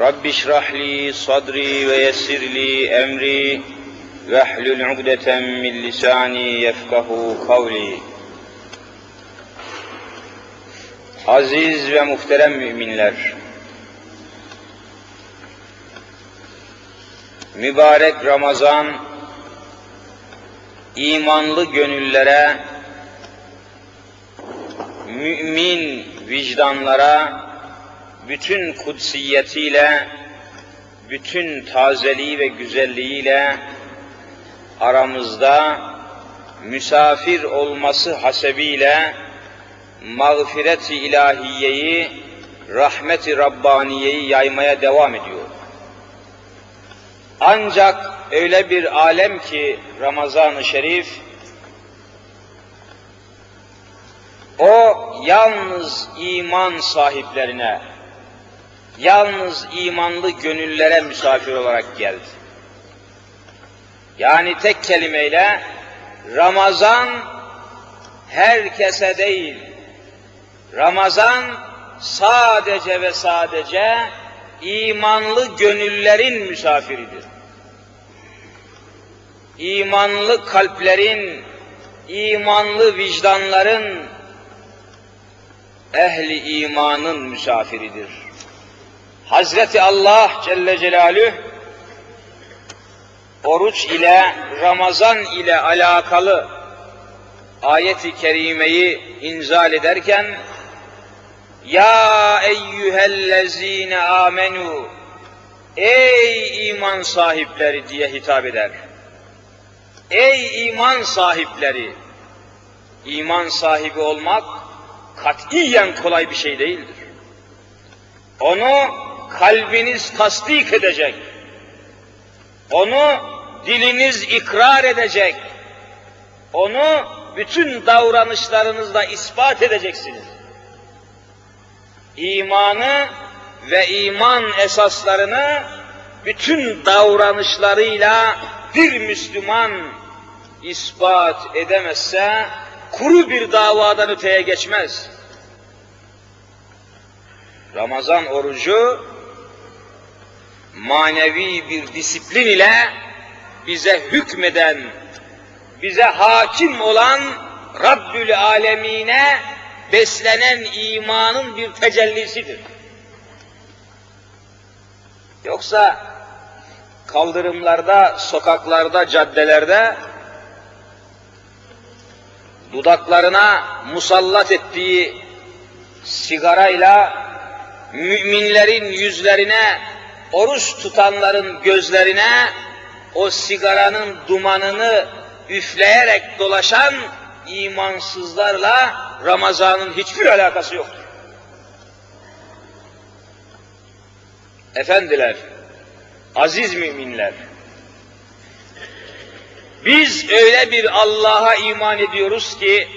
Rabbi şrahli sadri ve yessirli emri ve hlül ugdeten min lisani yefkahu kavli. Aziz ve muhterem müminler, mübarek Ramazan, imanlı gönüllere, mümin vicdanlara, bütün kutsiyetiyle, bütün tazeliği ve güzelliğiyle aramızda misafir olması hasebiyle mağfiret-i ilahiyeyi, rahmet-i Rabbaniyeyi yaymaya devam ediyor. Ancak öyle bir alem ki Ramazan-ı Şerif, o yalnız iman sahiplerine, yalnız imanlı gönüllere misafir olarak geldi. Yani tek kelimeyle Ramazan herkese değil, Ramazan sadece ve sadece imanlı gönüllerin misafiridir. İmanlı kalplerin, imanlı vicdanların, ehli imanın misafiridir. Hazreti Allah Celle Celaluhu oruç ile, Ramazan ile alakalı ayeti kerimeyi inzal ederken ya eyyühellezine amenu Ey iman sahipleri diye hitap eder. Ey iman sahipleri! İman sahibi olmak katiyen kolay bir şey değildir. Onu kalbiniz tasdik edecek. Onu diliniz ikrar edecek. Onu bütün davranışlarınızla ispat edeceksiniz imanı ve iman esaslarını bütün davranışlarıyla bir Müslüman ispat edemezse kuru bir davadan öteye geçmez. Ramazan orucu manevi bir disiplin ile bize hükmeden, bize hakim olan Rabbül Alemine beslenen imanın bir tecellisidir. Yoksa kaldırımlarda, sokaklarda, caddelerde dudaklarına musallat ettiği sigarayla müminlerin yüzlerine, oruç tutanların gözlerine o sigaranın dumanını üfleyerek dolaşan imansızlarla Ramazan'ın hiçbir alakası yoktur. Efendiler, aziz müminler, biz öyle bir Allah'a iman ediyoruz ki,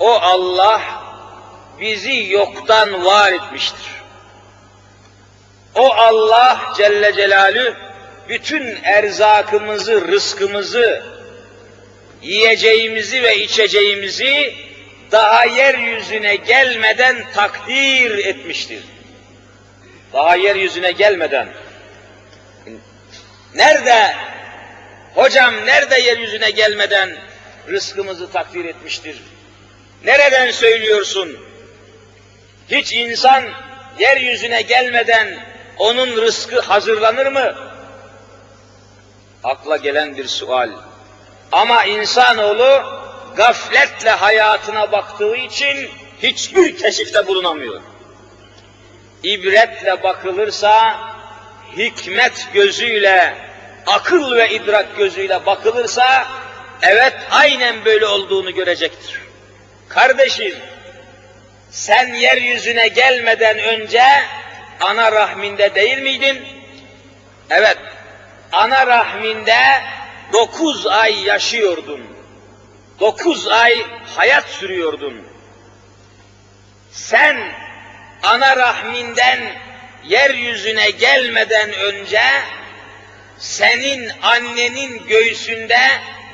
o Allah bizi yoktan var etmiştir. O Allah Celle Celalü bütün erzakımızı, rızkımızı, yiyeceğimizi ve içeceğimizi daha yeryüzüne gelmeden takdir etmiştir. Daha yeryüzüne gelmeden. Nerede? Hocam nerede yeryüzüne gelmeden rızkımızı takdir etmiştir? Nereden söylüyorsun? Hiç insan yeryüzüne gelmeden onun rızkı hazırlanır mı? Akla gelen bir sual. Ama insanoğlu gafletle hayatına baktığı için hiçbir keşifte bulunamıyor. İbretle bakılırsa, hikmet gözüyle, akıl ve idrak gözüyle bakılırsa, evet aynen böyle olduğunu görecektir. Kardeşim, sen yeryüzüne gelmeden önce ana rahminde değil miydin? Evet, ana rahminde dokuz ay yaşıyordun. Dokuz ay hayat sürüyordun. Sen ana rahminden yeryüzüne gelmeden önce senin annenin göğsünde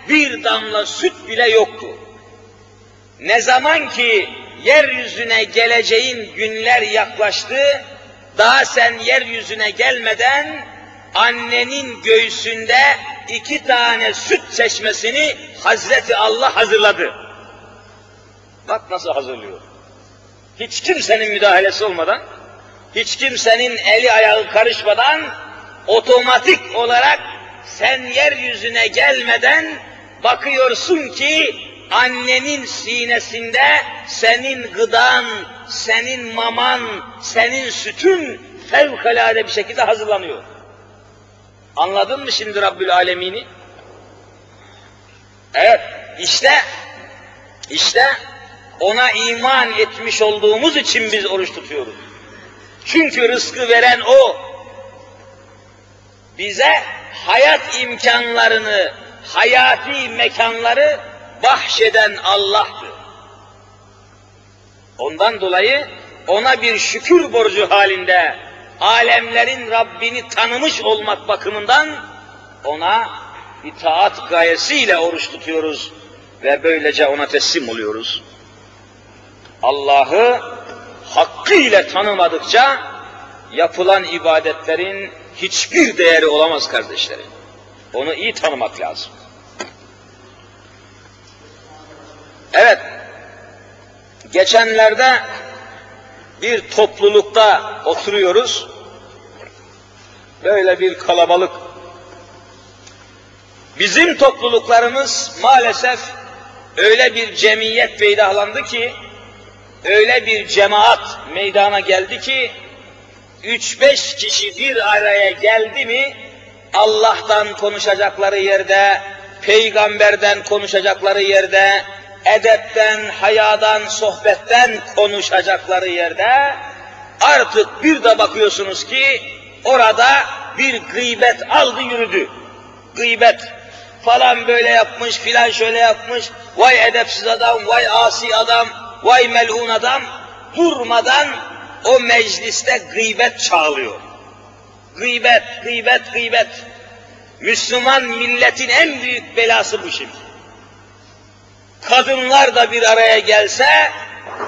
bir damla süt bile yoktu. Ne zaman ki yeryüzüne geleceğin günler yaklaştı, daha sen yeryüzüne gelmeden annenin göğsünde iki tane süt çeşmesini Hazreti Allah hazırladı. Bak nasıl hazırlıyor. Hiç kimsenin müdahalesi olmadan, hiç kimsenin eli ayağı karışmadan otomatik olarak sen yeryüzüne gelmeden bakıyorsun ki annenin sinesinde senin gıdan, senin maman, senin sütün fevkalade bir şekilde hazırlanıyor. Anladın mı şimdi Rabbül Alemini? Evet, işte, işte ona iman etmiş olduğumuz için biz oruç tutuyoruz. Çünkü rızkı veren O. Bize hayat imkanlarını, hayati mekanları bahşeden Allah'tır. Ondan dolayı ona bir şükür borcu halinde alemlerin Rabbini tanımış olmak bakımından ona itaat gayesiyle oruç tutuyoruz ve böylece ona teslim oluyoruz. Allah'ı hakkıyla tanımadıkça yapılan ibadetlerin hiçbir değeri olamaz kardeşlerim. Onu iyi tanımak lazım. Evet, geçenlerde bir toplulukta oturuyoruz. Böyle bir kalabalık. Bizim topluluklarımız maalesef öyle bir cemiyet peydahlandı ki, öyle bir cemaat meydana geldi ki, üç beş kişi bir araya geldi mi, Allah'tan konuşacakları yerde, peygamberden konuşacakları yerde, edepten, hayadan, sohbetten konuşacakları yerde artık bir de bakıyorsunuz ki orada bir gıybet aldı yürüdü. Gıybet falan böyle yapmış, filan şöyle yapmış, vay edepsiz adam, vay asi adam, vay melun adam durmadan o mecliste gıybet çağlıyor. Gıybet, gıybet, gıybet. Müslüman milletin en büyük belası bu şimdi kadınlar da bir araya gelse,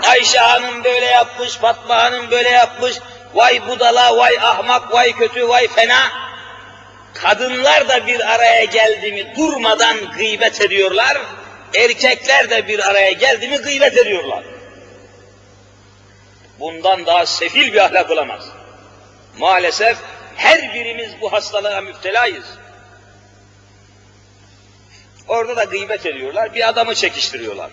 Ayşe Hanım böyle yapmış, Fatma Hanım böyle yapmış, vay budala, vay ahmak, vay kötü, vay fena. Kadınlar da bir araya geldi mi durmadan gıybet ediyorlar, erkekler de bir araya geldi mi gıybet ediyorlar. Bundan daha sefil bir ahlak olamaz. Maalesef her birimiz bu hastalığa müptelayız. Orada da gıybet ediyorlar, bir adamı çekiştiriyorlar.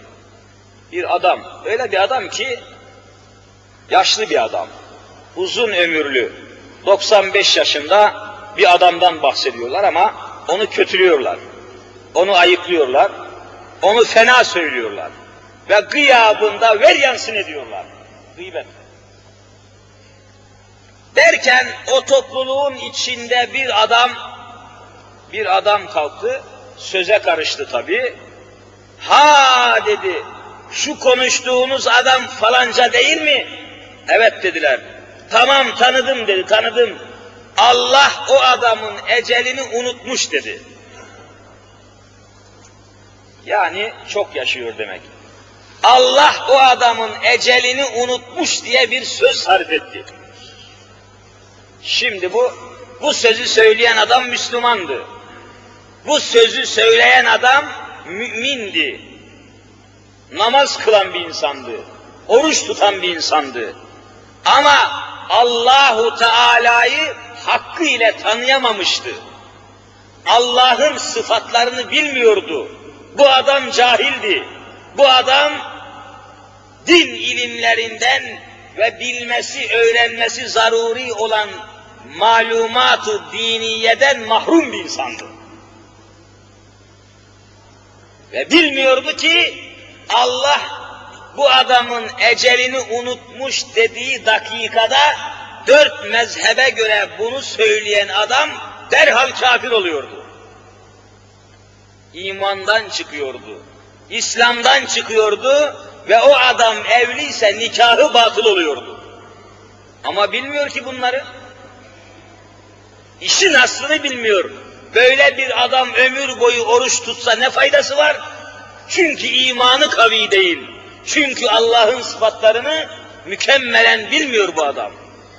Bir adam, öyle bir adam ki, yaşlı bir adam, uzun ömürlü, 95 yaşında bir adamdan bahsediyorlar ama onu kötülüyorlar. Onu ayıplıyorlar, onu fena söylüyorlar. Ve gıyabında ver yansın ediyorlar. Gıybet. Derken o topluluğun içinde bir adam, bir adam kalktı, söze karıştı tabi. Ha dedi, şu konuştuğunuz adam falanca değil mi? Evet dediler. Tamam tanıdım dedi, tanıdım. Allah o adamın ecelini unutmuş dedi. Yani çok yaşıyor demek. Allah o adamın ecelini unutmuş diye bir söz sarf etti. Şimdi bu bu sözü söyleyen adam Müslümandı. Bu sözü söyleyen adam mümindi. Namaz kılan bir insandı. Oruç tutan bir insandı. Ama Allahu Teala'yı hakkı ile tanıyamamıştı. Allah'ın sıfatlarını bilmiyordu. Bu adam cahildi. Bu adam din ilimlerinden ve bilmesi, öğrenmesi zaruri olan malumat-ı diniyeden mahrum bir insandı. Ve bilmiyordu ki Allah bu adamın ecelini unutmuş dediği dakikada dört mezhebe göre bunu söyleyen adam derhal kafir oluyordu. İmandan çıkıyordu. İslam'dan çıkıyordu ve o adam evliyse nikahı batıl oluyordu. Ama bilmiyor ki bunları. İşin aslını bilmiyor. Böyle bir adam ömür boyu oruç tutsa ne faydası var? Çünkü imanı kavi değil. Çünkü Allah'ın sıfatlarını mükemmelen bilmiyor bu adam.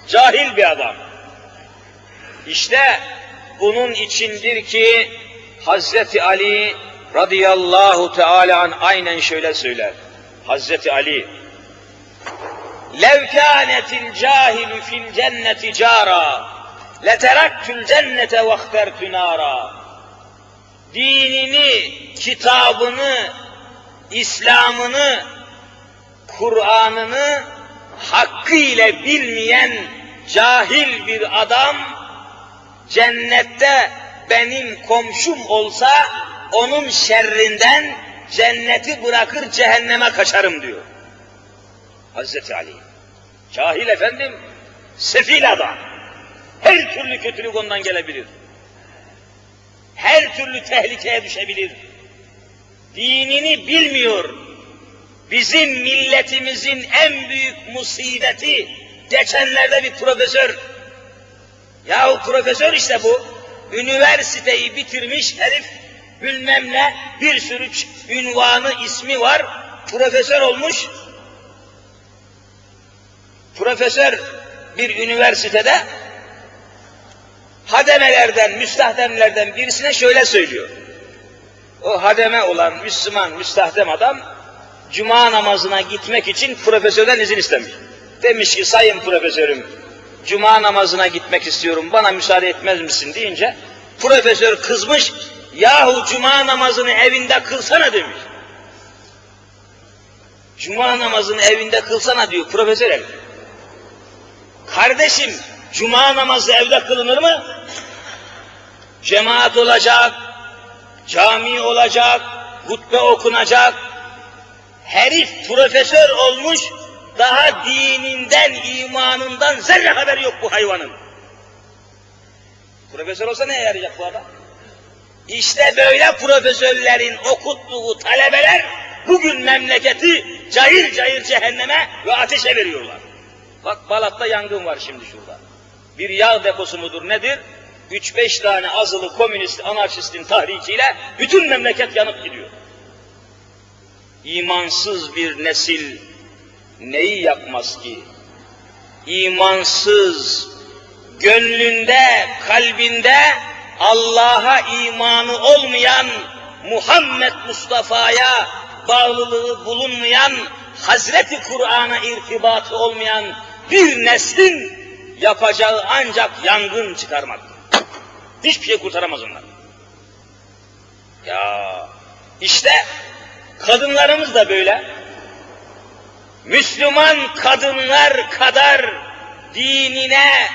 Cahil bir adam. İşte bunun içindir ki Hazreti Ali radıyallahu teala an aynen şöyle söyler. Hazreti Ali لَوْ كَانَتِ الْجَاهِلُ فِي الْجَنَّةِ جَارًا لَتَرَكْتُ الْجَنَّةَ وَاخْتَرْتُ نَارًا Dinini, kitabını, İslam'ını, Kur'an'ını hakkıyla bilmeyen cahil bir adam cennette benim komşum olsa onun şerrinden cenneti bırakır cehenneme kaçarım diyor. Hazreti Ali. Cahil efendim, sefil adam. Her türlü kötülük ondan gelebilir. Her türlü tehlikeye düşebilir. Dinini bilmiyor. Bizim milletimizin en büyük musibeti geçenlerde bir profesör Yahu profesör işte bu. Üniversiteyi bitirmiş herif bilmem ne bir sürü ünvanı ismi var. Profesör olmuş. Profesör bir üniversitede hademelerden, müstahdemlerden birisine şöyle söylüyor. O hademe olan Müslüman, müstahdem adam cuma namazına gitmek için profesörden izin istemiş. Demiş ki sayın profesörüm cuma namazına gitmek istiyorum bana müsaade etmez misin deyince profesör kızmış yahu cuma namazını evinde kılsana demiş. Cuma namazını evinde kılsana diyor profesör el. Kardeşim cuma namazı evde kılınır mı? Cemaat olacak, cami olacak, hutbe okunacak. Herif profesör olmuş, daha dininden, imanından zerre haber yok bu hayvanın. Profesör olsa ne yarayacak bu adam? İşte böyle profesörlerin okuttuğu talebeler bugün memleketi cayır cayır cehenneme ve ateşe veriyorlar. Bak Balat'ta yangın var şimdi şurada. Bir yağ deposu mudur nedir? 3-5 tane azılı komünist anarşistin tahrikiyle bütün memleket yanıp gidiyor. İmansız bir nesil neyi yapmaz ki? İmansız, gönlünde, kalbinde Allah'a imanı olmayan, Muhammed Mustafa'ya bağlılığı bulunmayan, Hazreti Kur'an'a irtibatı olmayan bir neslin yapacağı ancak yangın çıkarmak. Hiçbir şey kurtaramaz onlar. Ya işte kadınlarımız da böyle. Müslüman kadınlar kadar dinine,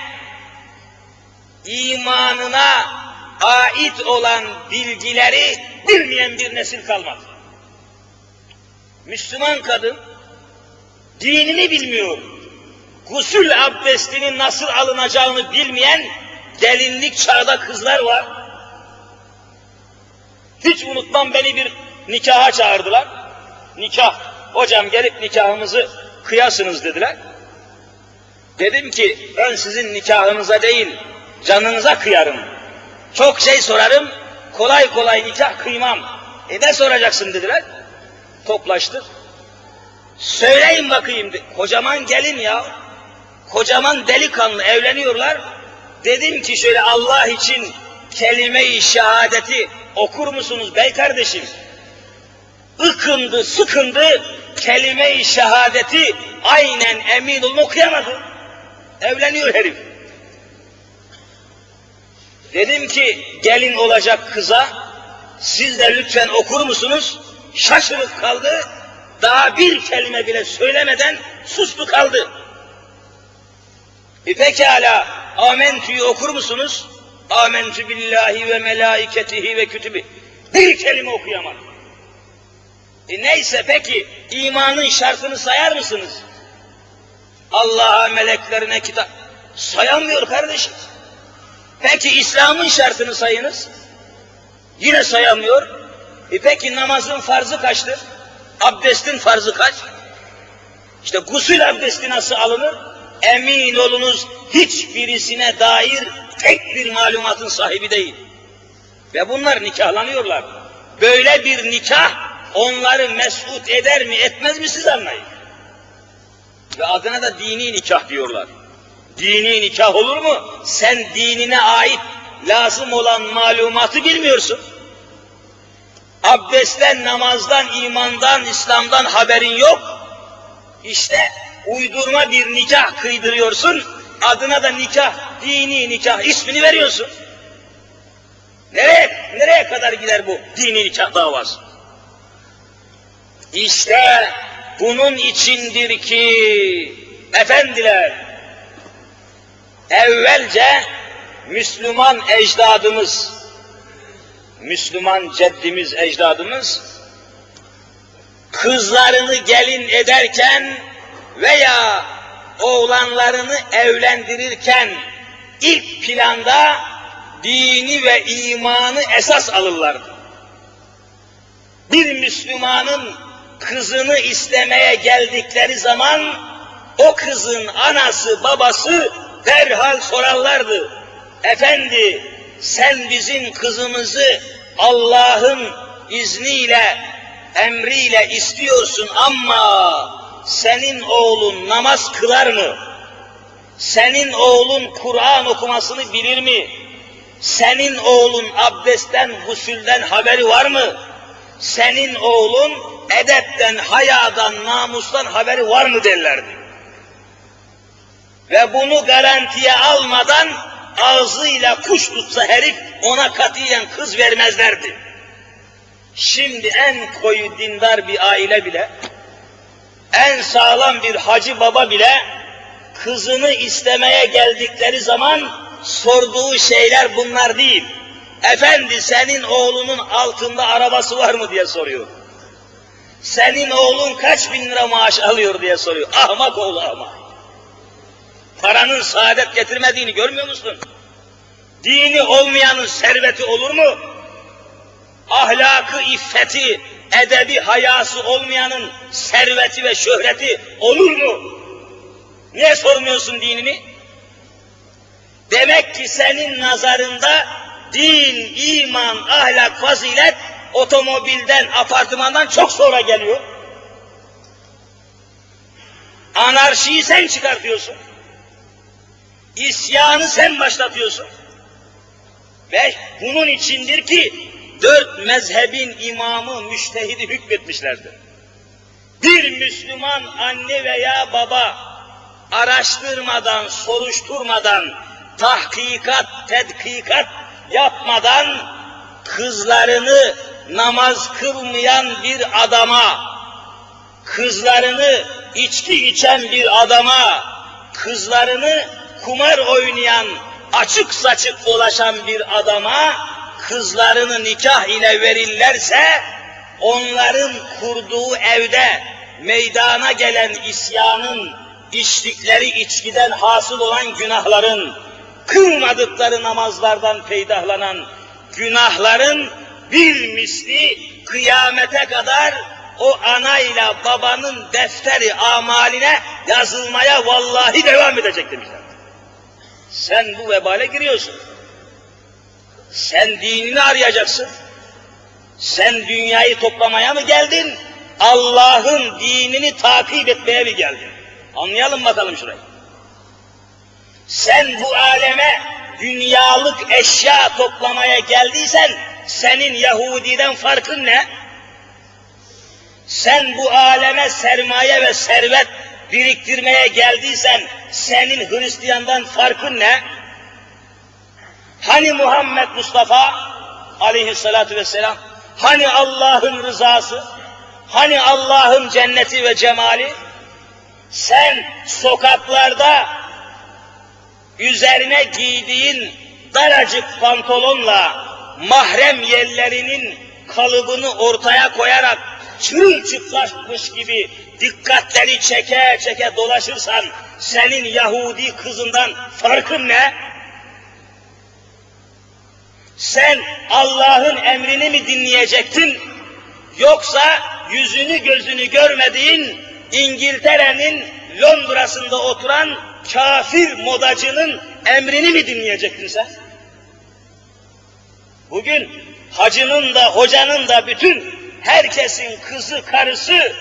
imanına ait olan bilgileri bilmeyen bir nesil kalmadı. Müslüman kadın dinini bilmiyor. Gusül abdestinin nasıl alınacağını bilmeyen gelinlik çağda kızlar var. Hiç unutmam beni bir nikaha çağırdılar. Nikah hocam gelip nikahımızı kıyasınız dediler. Dedim ki ben sizin nikahınıza değil canınıza kıyarım. Çok şey sorarım, kolay kolay nikah kıymam. E ne soracaksın dediler. Toplaştık. Söyleyin bakayım, kocaman gelin ya, kocaman delikanlı evleniyorlar. Dedim ki şöyle Allah için kelime-i şehadeti okur musunuz bey kardeşim? ıkındı, sıkındı, kelime-i şehadeti aynen emin olun okuyamadı. Evleniyor herif. Dedim ki gelin olacak kıza siz de lütfen okur musunuz? Şaşırıp kaldı. Daha bir kelime bile söylemeden sustu kaldı. E pekala amentü'yü okur musunuz? Amentü billahi ve melaiketihi ve kütübü. Bir kelime okuyamadı. E neyse peki imanın şartını sayar mısınız? Allah'a, meleklerine, kitap... Sayamıyor kardeşim. Peki İslam'ın şartını sayınız. Yine sayamıyor. E peki namazın farzı kaçtır? Abdestin farzı kaç? İşte gusül abdesti nasıl alınır? Emin olunuz hiçbirisine dair tek bir malumatın sahibi değil. Ve bunlar nikahlanıyorlar. Böyle bir nikah onları mesut eder mi etmez mi siz anlayın. Ve adına da dini nikah diyorlar. Dini nikah olur mu? Sen dinine ait lazım olan malumatı bilmiyorsun. Abdestten, namazdan, imandan, İslam'dan haberin yok. İşte uydurma bir nikah kıydırıyorsun, adına da nikah, dini nikah ismini veriyorsun. Nereye, nereye kadar gider bu dini nikah davası? İşte bunun içindir ki efendiler evvelce Müslüman ecdadımız Müslüman ceddimiz ecdadımız kızlarını gelin ederken veya oğlanlarını evlendirirken ilk planda dini ve imanı esas alırlardı. Bir Müslümanın kızını istemeye geldikleri zaman o kızın anası babası derhal sorarlardı. Efendi sen bizim kızımızı Allah'ın izniyle, emriyle istiyorsun ama senin oğlun namaz kılar mı? Senin oğlun Kur'an okumasını bilir mi? Senin oğlun abdestten, gusülden haberi var mı? Senin oğlun edepten, hayadan, namustan haberi var mı derlerdi. Ve bunu garantiye almadan ağzıyla kuş tutsa herif ona katiyen kız vermezlerdi. Şimdi en koyu dindar bir aile bile, en sağlam bir hacı baba bile kızını istemeye geldikleri zaman sorduğu şeyler bunlar değil. Efendi senin oğlunun altında arabası var mı diye soruyor. Senin oğlun kaç bin lira maaş alıyor diye soruyor. Ahmak oğlu ahmak. Paranın saadet getirmediğini görmüyor musun? Dini olmayanın serveti olur mu? Ahlakı, iffeti, edebi, hayası olmayanın serveti ve şöhreti olur mu? Niye sormuyorsun dinini? Demek ki senin nazarında din, iman, ahlak, fazilet otomobilden, apartmandan çok sonra geliyor. Anarşiyi sen çıkartıyorsun. İsyanı sen başlatıyorsun. Ve bunun içindir ki dört mezhebin imamı müştehidi hükmetmişlerdir. Bir Müslüman anne veya baba araştırmadan, soruşturmadan, tahkikat, tedkikat yapmadan kızlarını namaz kılmayan bir adama, kızlarını içki içen bir adama, kızlarını kumar oynayan, açık saçık dolaşan bir adama kızlarını nikah ile verirlerse onların kurduğu evde meydana gelen isyanın, içtikleri içkiden hasıl olan günahların, kılmadıkları namazlardan peydahlanan günahların bir misli kıyamete kadar o anayla babanın defteri amaline yazılmaya vallahi devam edecek demişler. Sen bu vebale giriyorsun. Sen dinini arayacaksın. Sen dünyayı toplamaya mı geldin? Allah'ın dinini takip etmeye mi geldin? Anlayalım bakalım şurayı. Sen bu aleme dünyalık eşya toplamaya geldiysen senin Yahudi'den farkın ne? Sen bu aleme sermaye ve servet biriktirmeye geldiysen senin Hristiyandan farkın ne? Hani Muhammed Mustafa aleyhissalatu vesselam? Hani Allah'ın rızası? Hani Allah'ın cenneti ve cemali? Sen sokaklarda üzerine giydiğin daracık pantolonla mahrem yerlerinin kalıbını ortaya koyarak çırılçıplakmış gibi dikkatleri çeke çeke dolaşırsan senin Yahudi kızından farkın ne? Sen Allah'ın emrini mi dinleyecektin? Yoksa yüzünü gözünü görmediğin İngiltere'nin Londra'sında oturan kafir modacının emrini mi dinleyecektin sen? Bugün hacının da hocanın da bütün herkesin kızı karısı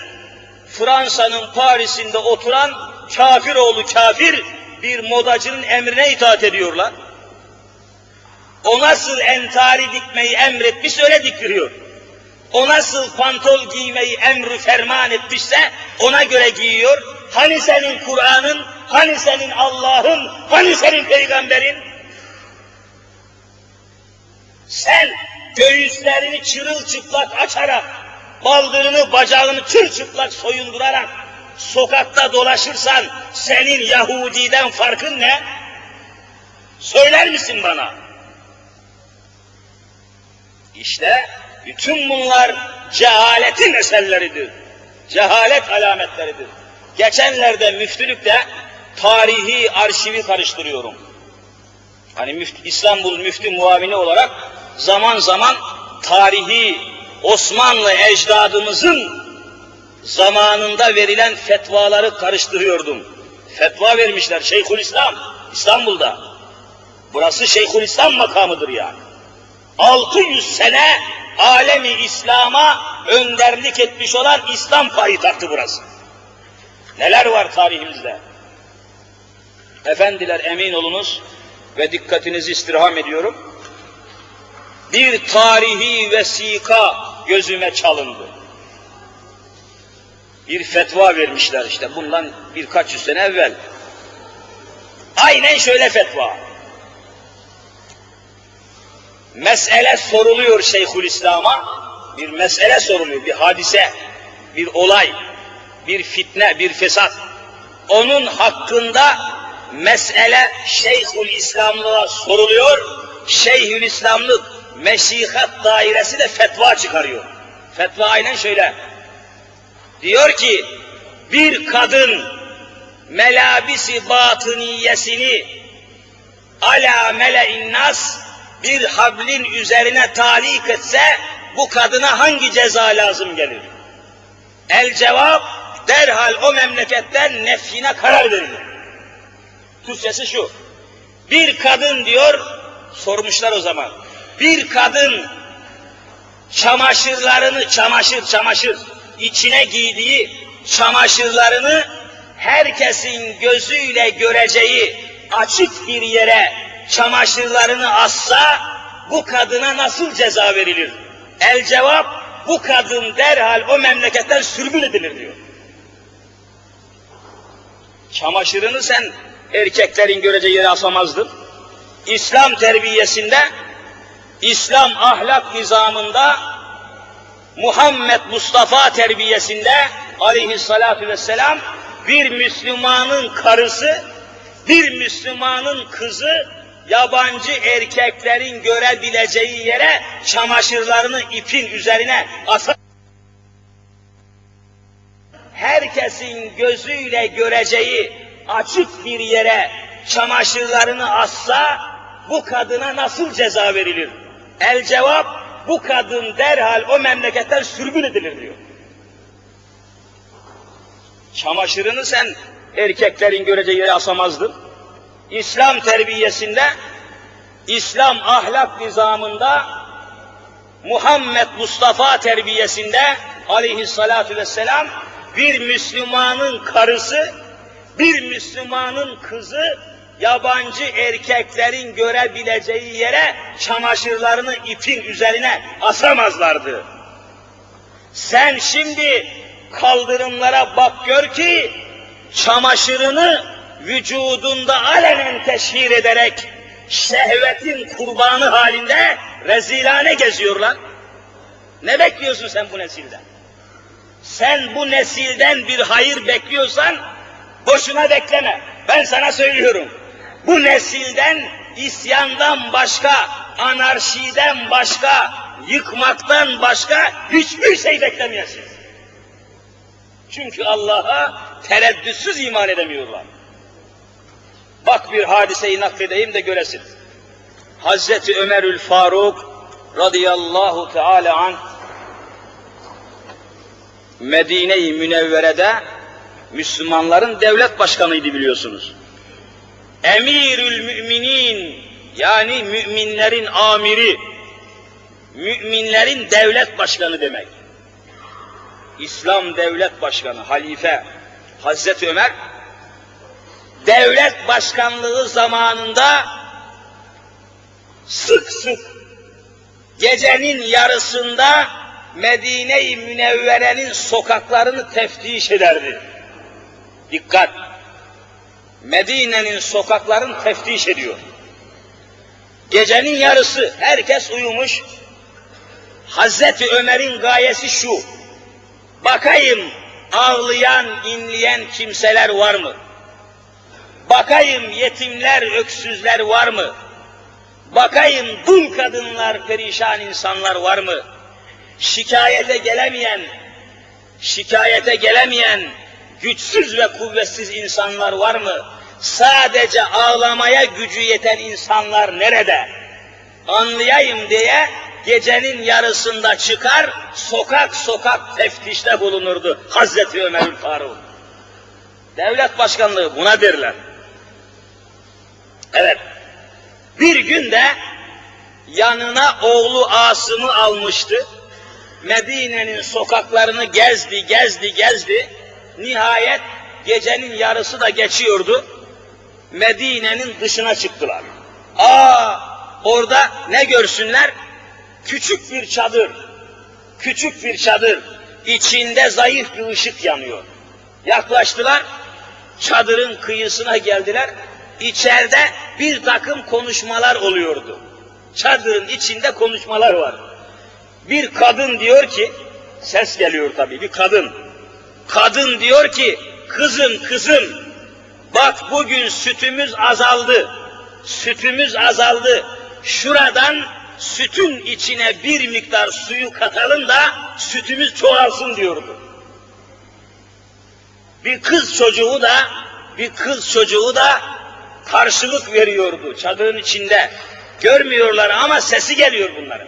Fransa'nın Paris'inde oturan kafir oğlu kafir bir modacının emrine itaat ediyorlar. O nasıl entari dikmeyi emretmiş öyle diktiriyor. O nasıl pantol giymeyi emri ferman etmişse ona göre giyiyor. Hani senin Kur'an'ın, hani senin Allah'ın, hani senin peygamberin? Sen göğüslerini çırılçıplak açarak, baldırını bacağını çırçıplak soyundurarak sokakta dolaşırsan senin Yahudi'den farkın ne? Söyler misin bana? İşte bütün bunlar cehaletin eserleridir. Cehalet alametleridir. Geçenlerde müftülükte tarihi arşivi karıştırıyorum. Hani müftü, İstanbul müftü muavini olarak zaman zaman tarihi Osmanlı ecdadımızın zamanında verilen fetvaları karıştırıyordum. Fetva vermişler Şeyhülislam İstanbul'da. Burası Şeyhülislam makamıdır yani. 600 sene alemi İslam'a önderlik etmiş olan İslam payitahtı burası. Neler var tarihimizde? Efendiler emin olunuz ve dikkatinizi istirham ediyorum. Bir tarihi vesika gözüme çalındı. Bir fetva vermişler işte bundan birkaç yüz sene evvel. Aynen şöyle fetva. Mesele soruluyor Şeyhülislam'a. Bir mesele soruluyor, bir hadise, bir olay, bir fitne, bir fesat. Onun hakkında mesele Şeyhülislam'la soruluyor. Şeyhülislamlık meşihat dairesi de fetva çıkarıyor. Fetva aynen şöyle. Diyor ki bir kadın melabisi batıniyesini ala mele'in nas bir hablin üzerine talik etse bu kadına hangi ceza lazım gelir? El cevap derhal o memleketten nefyine karar verilir. Türkçesi şu. Bir kadın diyor, sormuşlar o zaman. Bir kadın çamaşırlarını, çamaşır çamaşır, içine giydiği çamaşırlarını herkesin gözüyle göreceği açık bir yere çamaşırlarını assa bu kadına nasıl ceza verilir? El cevap bu kadın derhal o memleketten sürgün edilir diyor. Çamaşırını sen erkeklerin göreceği yere asamazdın. İslam terbiyesinde, İslam ahlak nizamında, Muhammed Mustafa terbiyesinde aleyhissalatu vesselam bir Müslümanın karısı, bir Müslümanın kızı yabancı erkeklerin görebileceği yere çamaşırlarını ipin üzerine asar. Herkesin gözüyle göreceği açık bir yere çamaşırlarını assa bu kadına nasıl ceza verilir? El cevap bu kadın derhal o memleketten sürgün edilir diyor. Çamaşırını sen erkeklerin göreceği yere asamazdın. İslam terbiyesinde, İslam ahlak nizamında, Muhammed Mustafa terbiyesinde aleyhissalatu vesselam bir Müslümanın karısı, bir Müslümanın kızı yabancı erkeklerin görebileceği yere çamaşırlarını ipin üzerine asamazlardı. Sen şimdi kaldırımlara bak gör ki çamaşırını vücudunda alenen teşhir ederek şehvetin kurbanı halinde rezilane geziyorlar. Ne bekliyorsun sen bu nesilden? Sen bu nesilden bir hayır bekliyorsan boşuna bekleme. Ben sana söylüyorum. Bu nesilden isyandan başka, anarşiden başka, yıkmaktan başka hiçbir şey beklemeyesiniz. Çünkü Allah'a tereddütsüz iman edemiyorlar. Bak bir hadiseyi nakledeyim de göresin. Hazreti Ömerül Faruk radıyallahu teala an Medine-i Münevvere'de Müslümanların devlet başkanıydı biliyorsunuz. Emirül müminin yani müminlerin amiri, müminlerin devlet başkanı demek. İslam devlet başkanı, halife Hazreti Ömer devlet başkanlığı zamanında sık sık gecenin yarısında Medine-i Münevvere'nin sokaklarını teftiş ederdi. Dikkat! Medine'nin sokaklarını teftiş ediyor. Gecenin yarısı herkes uyumuş. Hazreti Ömer'in gayesi şu. Bakayım ağlayan, inleyen kimseler var mı? Bakayım yetimler, öksüzler var mı? Bakayım dul kadınlar, perişan insanlar var mı? Şikayete gelemeyen, şikayete gelemeyen, güçsüz ve kuvvetsiz insanlar var mı? Sadece ağlamaya gücü yeten insanlar nerede? Anlayayım diye gecenin yarısında çıkar, sokak sokak teftişte bulunurdu Hazreti Ömer'in Faruk. Devlet başkanlığı buna derler. Evet, bir gün de yanına oğlu Asım'ı almıştı. Medine'nin sokaklarını gezdi, gezdi, gezdi. Nihayet gecenin yarısı da geçiyordu. Medine'nin dışına çıktılar. Aa, orada ne görsünler? Küçük bir çadır, küçük bir çadır, içinde zayıf bir ışık yanıyor. Yaklaştılar, çadırın kıyısına geldiler, içeride bir takım konuşmalar oluyordu. Çadırın içinde konuşmalar var. Bir kadın diyor ki, ses geliyor tabii, bir kadın. Kadın diyor ki, kızım kızım, bak bugün sütümüz azaldı, sütümüz azaldı, şuradan sütün içine bir miktar suyu katalım da sütümüz çoğalsın diyordu. Bir kız çocuğu da, bir kız çocuğu da karşılık veriyordu çadırın içinde. Görmüyorlar ama sesi geliyor bunların.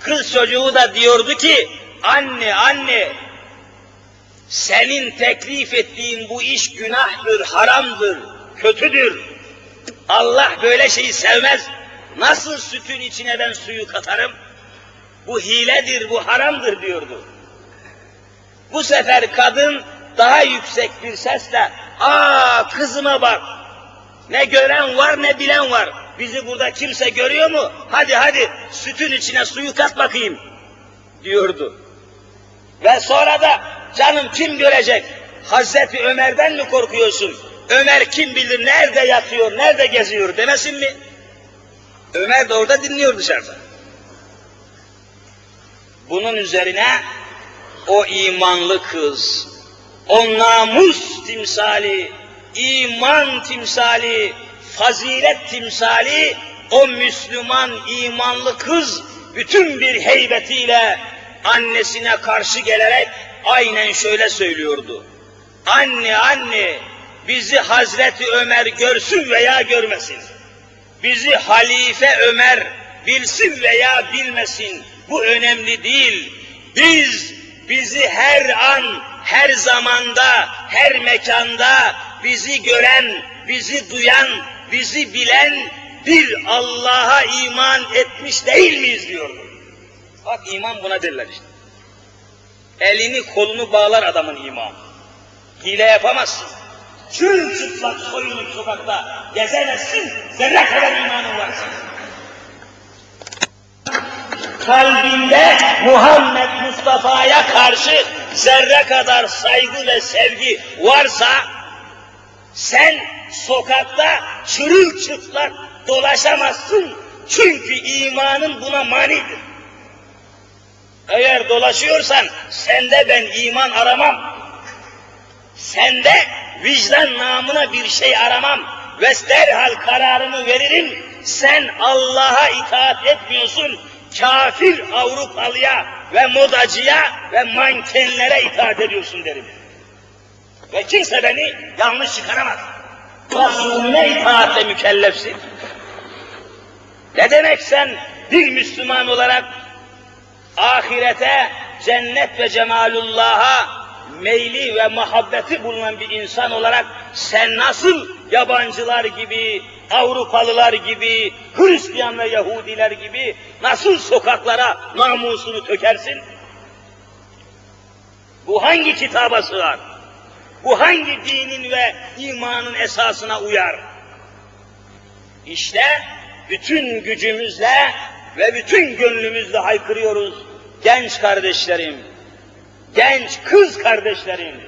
Kız çocuğu da diyordu ki, anne anne, senin teklif ettiğin bu iş günahtır, haramdır, kötüdür. Allah böyle şeyi sevmez. Nasıl sütün içine ben suyu katarım? Bu hiledir, bu haramdır diyordu. Bu sefer kadın daha yüksek bir sesle, aa kızıma bak, ne gören var ne bilen var. Bizi burada kimse görüyor mu? Hadi hadi sütün içine suyu kat bakayım diyordu. Ve sonra da canım kim görecek? Hazreti Ömer'den mi korkuyorsun? Ömer kim bilir nerede yatıyor, nerede geziyor demesin mi? Ömer de orada dinliyor dışarıda. Bunun üzerine o imanlı kız, o namus timsali, iman timsali, fazilet timsali, o Müslüman imanlı kız bütün bir heybetiyle annesine karşı gelerek aynen şöyle söylüyordu. Anne anne bizi Hazreti Ömer görsün veya görmesin. Bizi Halife Ömer bilsin veya bilmesin. Bu önemli değil. Biz bizi her an, her zamanda, her mekanda bizi gören, bizi duyan, bizi bilen bir Allah'a iman etmiş değil miyiz diyordu. Bak iman buna derler işte. Elini kolunu bağlar adamın imanı. Hile yapamazsın. Çül çıplak soyunup sokakta gezemezsin, zerre kadar imanın varsa. Kalbinde Muhammed Mustafa'ya karşı zerre kadar saygı ve sevgi varsa, sen sokakta çırılçıplak dolaşamazsın. Çünkü imanın buna manidir. Eğer dolaşıyorsan sende ben iman aramam. Sende vicdan namına bir şey aramam ve derhal kararını veririm. Sen Allah'a itaat etmiyorsun, kafir Avrupalıya ve modacıya ve mankenlere itaat ediyorsun derim. Ve kimse beni yanlış çıkaramaz. Resulüne itaatle mükellefsin. Ne demek sen bir Müslüman olarak ahirete, cennet ve cemalullah'a meyli ve muhabbeti bulunan bir insan olarak sen nasıl yabancılar gibi, Avrupalılar gibi, Hristiyan ve Yahudiler gibi nasıl sokaklara namusunu tökersin? Bu hangi kitaba sığar? Bu hangi dinin ve imanın esasına uyar? İşte bütün gücümüzle ve bütün gönlümüzle haykırıyoruz. Genç kardeşlerim, genç kız kardeşlerim,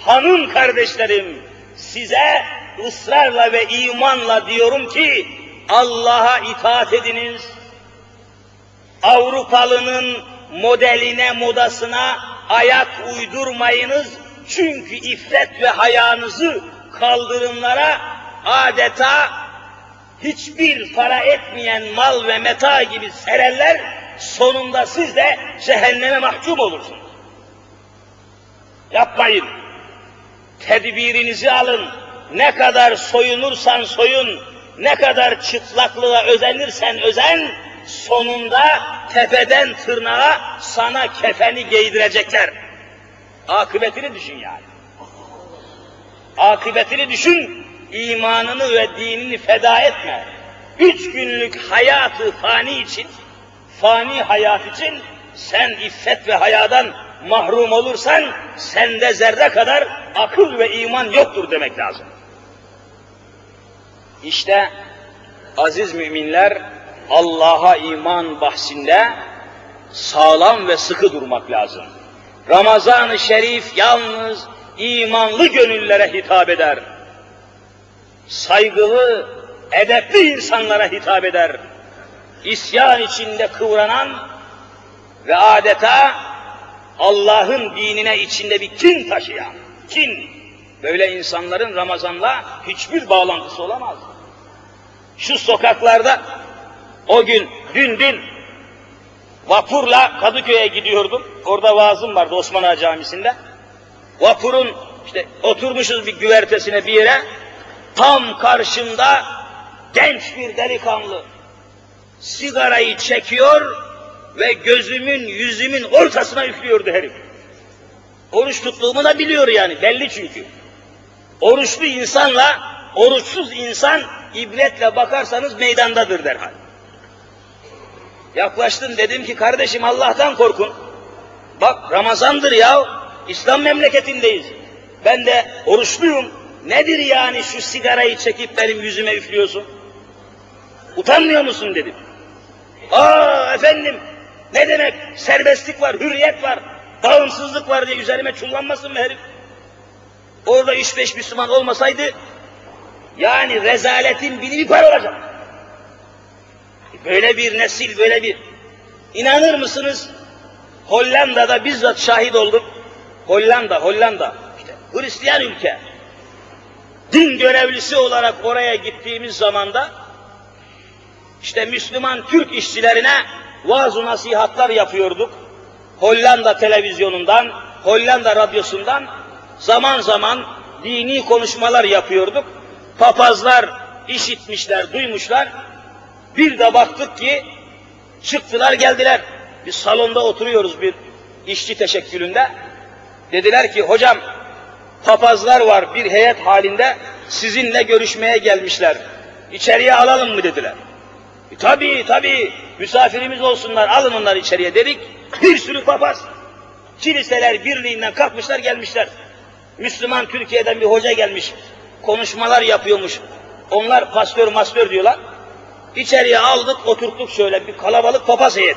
hanım kardeşlerim, size ısrarla ve imanla diyorum ki Allah'a itaat ediniz. Avrupalının modeline, modasına ayak uydurmayınız. Çünkü iffet ve hayanızı kaldırımlara adeta hiçbir para etmeyen mal ve meta gibi sererler, sonunda siz de cehenneme mahkum olursunuz. Yapmayın. Tedbirinizi alın. Ne kadar soyunursan soyun, ne kadar çıplaklığa özenirsen özen, sonunda tepeden tırnağa sana kefeni giydirecekler. Akıbetini düşün yani. Akıbetini düşün, imanını ve dinini feda etme. Üç günlük hayatı fani için, fani hayat için sen iffet ve hayadan mahrum olursan sende zerre kadar akıl ve iman yoktur demek lazım. İşte aziz müminler Allah'a iman bahsinde sağlam ve sıkı durmak lazım. Ramazan-ı Şerif yalnız imanlı gönüllere hitap eder. Saygılı, edepli insanlara hitap eder. İsyan içinde kıvranan ve adeta Allah'ın dinine içinde bir kin taşıyan, kin, böyle insanların Ramazan'la hiçbir bağlantısı olamaz. Şu sokaklarda o gün, dün dün vapurla Kadıköy'e gidiyordum. Orada vaazım vardı Osman Ağa Camisi'nde. Vapurun işte oturmuşuz bir güvertesine bir yere. Tam karşımda genç bir delikanlı sigarayı çekiyor ve gözümün, yüzümün ortasına üflüyordu herif. Oruç tuttuğumu da biliyor yani, belli çünkü. Oruçlu insanla oruçsuz insan ibretle bakarsanız meydandadır derhal. Yaklaştım dedim ki kardeşim Allah'tan korkun. Bak Ramazandır ya, İslam memleketindeyiz. Ben de oruçluyum. Nedir yani şu sigarayı çekip benim yüzüme üflüyorsun? Utanmıyor musun dedim. Aa efendim ne demek serbestlik var, hürriyet var, bağımsızlık var diye üzerime çullanmasın mı herif? Orada üç beş Müslüman olmasaydı yani rezaletin bini bir par olacak. Böyle bir nesil, böyle bir... inanır mısınız? Hollanda'da bizzat şahit oldum. Hollanda, Hollanda. İşte Hristiyan ülke. Din görevlisi olarak oraya gittiğimiz zamanda işte Müslüman Türk işçilerine vaaz nasihatlar yapıyorduk. Hollanda televizyonundan, Hollanda radyosundan zaman zaman dini konuşmalar yapıyorduk. Papazlar işitmişler, duymuşlar. Bir de baktık ki çıktılar geldiler. Biz salonda oturuyoruz bir işçi teşekkülünde. Dediler ki hocam papazlar var bir heyet halinde sizinle görüşmeye gelmişler. İçeriye alalım mı dediler. E, tabii tabii misafirimiz olsunlar alın onları içeriye dedik. Bir sürü papaz kiliseler birliğinden kalkmışlar gelmişler. Müslüman Türkiye'den bir hoca gelmiş. Konuşmalar yapıyormuş. Onlar pastör mastör diyorlar. İçeriye aldık, oturttuk şöyle bir kalabalık papaz heyet.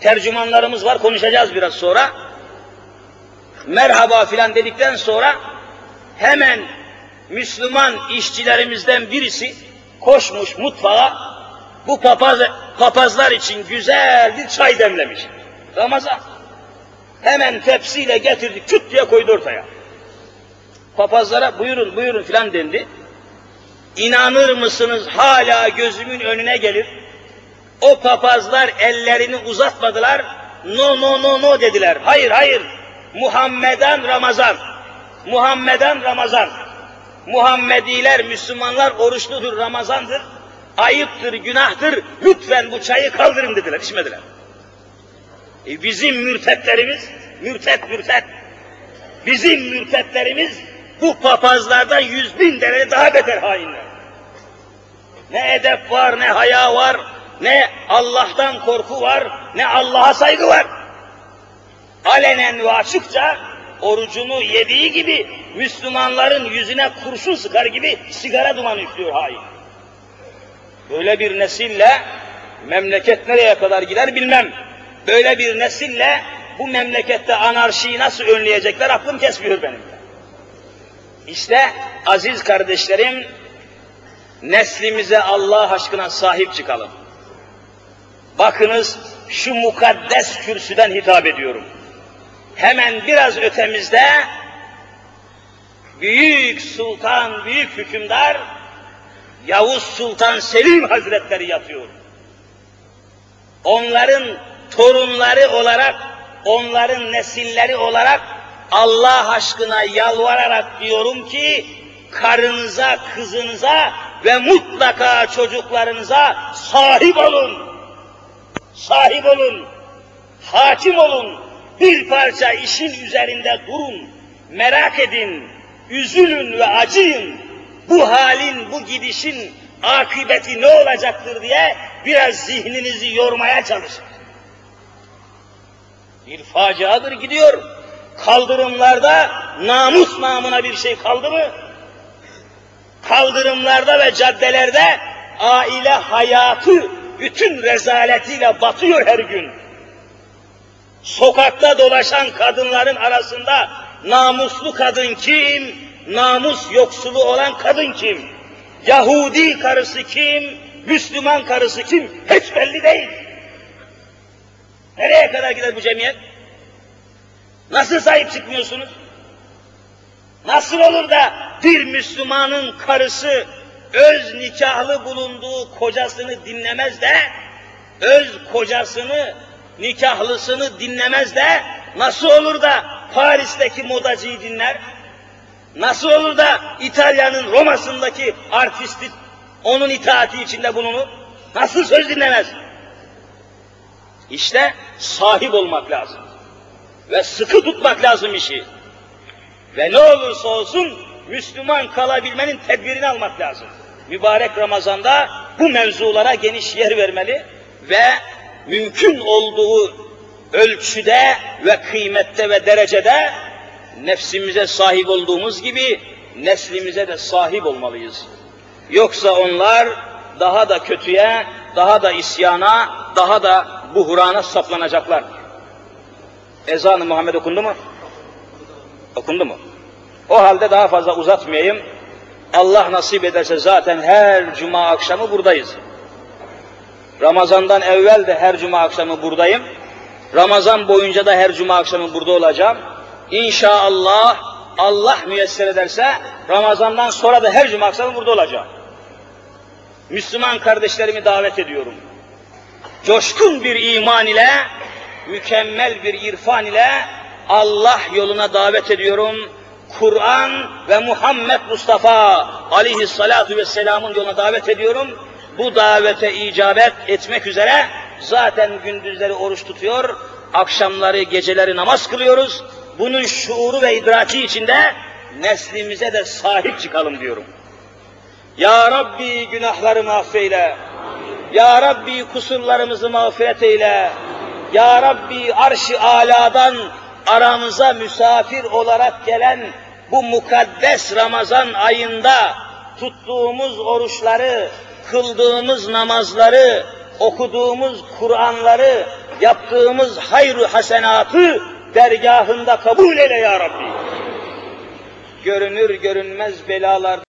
Tercümanlarımız var, konuşacağız biraz sonra. Merhaba filan dedikten sonra hemen Müslüman işçilerimizden birisi koşmuş mutfağa bu papaz, papazlar için güzel bir çay demlemiş. Ramazan. Hemen tepsiyle getirdik, küt diye koydu ortaya. Papazlara buyurun buyurun filan dendi. İnanır mısınız hala gözümün önüne gelir. O papazlar ellerini uzatmadılar. No no no no dediler. Hayır hayır. Muhammeden Ramazan. Muhammeden Ramazan. Muhammediler, Müslümanlar oruçludur, Ramazandır. Ayıptır, günahtır. Lütfen bu çayı kaldırın dediler, içmediler. E bizim mürtetlerimiz, mürtet mürtet. Bizim mürtetlerimiz bu papazlardan yüz bin derece daha beter hainler. Ne edep var, ne haya var, ne Allah'tan korku var, ne Allah'a saygı var. Alenen ve açıkça orucunu yediği gibi Müslümanların yüzüne kurşun sıkar gibi sigara dumanı üflüyor hain. Böyle bir nesille memleket nereye kadar gider bilmem. Böyle bir nesille bu memlekette anarşiyi nasıl önleyecekler aklım kesmiyor benim. İşte aziz kardeşlerim, neslimize Allah aşkına sahip çıkalım. Bakınız şu mukaddes kürsüden hitap ediyorum. Hemen biraz ötemizde büyük sultan, büyük hükümdar Yavuz Sultan Selim Hazretleri yatıyor. Onların torunları olarak, onların nesilleri olarak Allah aşkına yalvararak diyorum ki karınıza, kızınıza ve mutlaka çocuklarınıza sahip olun. Sahip olun. Hakim olun. Bir parça işin üzerinde durun. Merak edin. Üzülün ve acıyın. Bu halin, bu gidişin akıbeti ne olacaktır diye biraz zihninizi yormaya çalışın. Bir faciadır gidiyor. Kaldırımlarda namus namına bir şey kaldı mı? Kaldırımlarda ve caddelerde aile hayatı bütün rezaletiyle batıyor her gün. Sokakta dolaşan kadınların arasında namuslu kadın kim, namus yoksulu olan kadın kim? Yahudi karısı kim, Müslüman karısı kim? Hiç belli değil. Nereye kadar gider bu cemiyet? Nasıl sahip çıkmıyorsunuz? Nasıl olur da bir Müslümanın karısı öz nikahlı bulunduğu kocasını dinlemez de, öz kocasını, nikahlısını dinlemez de, nasıl olur da Paris'teki modacıyı dinler? Nasıl olur da İtalya'nın Roma'sındaki artisti onun itaati içinde bulunur? Nasıl söz dinlemez? İşte sahip olmak lazım. Ve sıkı tutmak lazım işi. Ve ne olursa olsun Müslüman kalabilmenin tedbirini almak lazım. Mübarek Ramazan'da bu mevzulara geniş yer vermeli ve mümkün olduğu ölçüde ve kıymette ve derecede nefsimize sahip olduğumuz gibi neslimize de sahip olmalıyız. Yoksa onlar daha da kötüye, daha da isyana, daha da buhrana saplanacaklar. Ezan-ı Muhammed okundu mu? Okundu mu? O halde daha fazla uzatmayayım. Allah nasip ederse zaten her cuma akşamı buradayız. Ramazandan evvel de her cuma akşamı buradayım. Ramazan boyunca da her cuma akşamı burada olacağım. İnşallah Allah müyesser ederse Ramazandan sonra da her cuma akşamı burada olacağım. Müslüman kardeşlerimi davet ediyorum. Coşkun bir iman ile, mükemmel bir irfan ile Allah yoluna davet ediyorum. Kur'an ve Muhammed Mustafa aleyhissalatu vesselamın yoluna davet ediyorum. Bu davete icabet etmek üzere zaten gündüzleri oruç tutuyor, akşamları, geceleri namaz kılıyoruz. Bunun şuuru ve idraki içinde neslimize de sahip çıkalım diyorum. Ya Rabbi günahlarımı affeyle. Ya Rabbi kusurlarımızı mağfiret eyle. Ya Rabbi arş-ı aladan aramıza misafir olarak gelen bu mukaddes Ramazan ayında tuttuğumuz oruçları, kıldığımız namazları, okuduğumuz Kur'anları, yaptığımız hayru hasenatı dergahında kabul eyle ya Rabbi. Görünür görünmez belalar